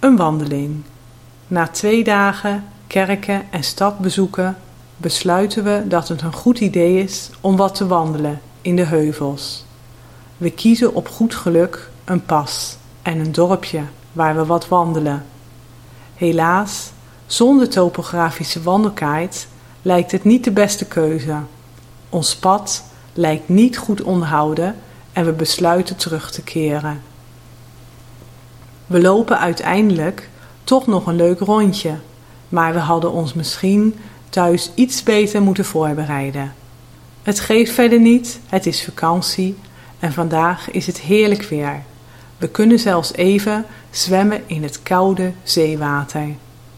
Een wandeling. Na twee dagen kerken en stad bezoeken, besluiten we dat het een goed idee is om wat te wandelen in de heuvels. We kiezen op goed geluk een pas en een dorpje waar we wat wandelen. Helaas, zonder topografische wandelkaart lijkt het niet de beste keuze. Ons pad lijkt niet goed onderhouden en we besluiten terug te keren. We lopen uiteindelijk toch nog een leuk rondje, maar we hadden ons misschien thuis iets beter moeten voorbereiden. Het geeft verder niet, het is vakantie en vandaag is het heerlijk weer. We kunnen zelfs even zwemmen in het koude zeewater.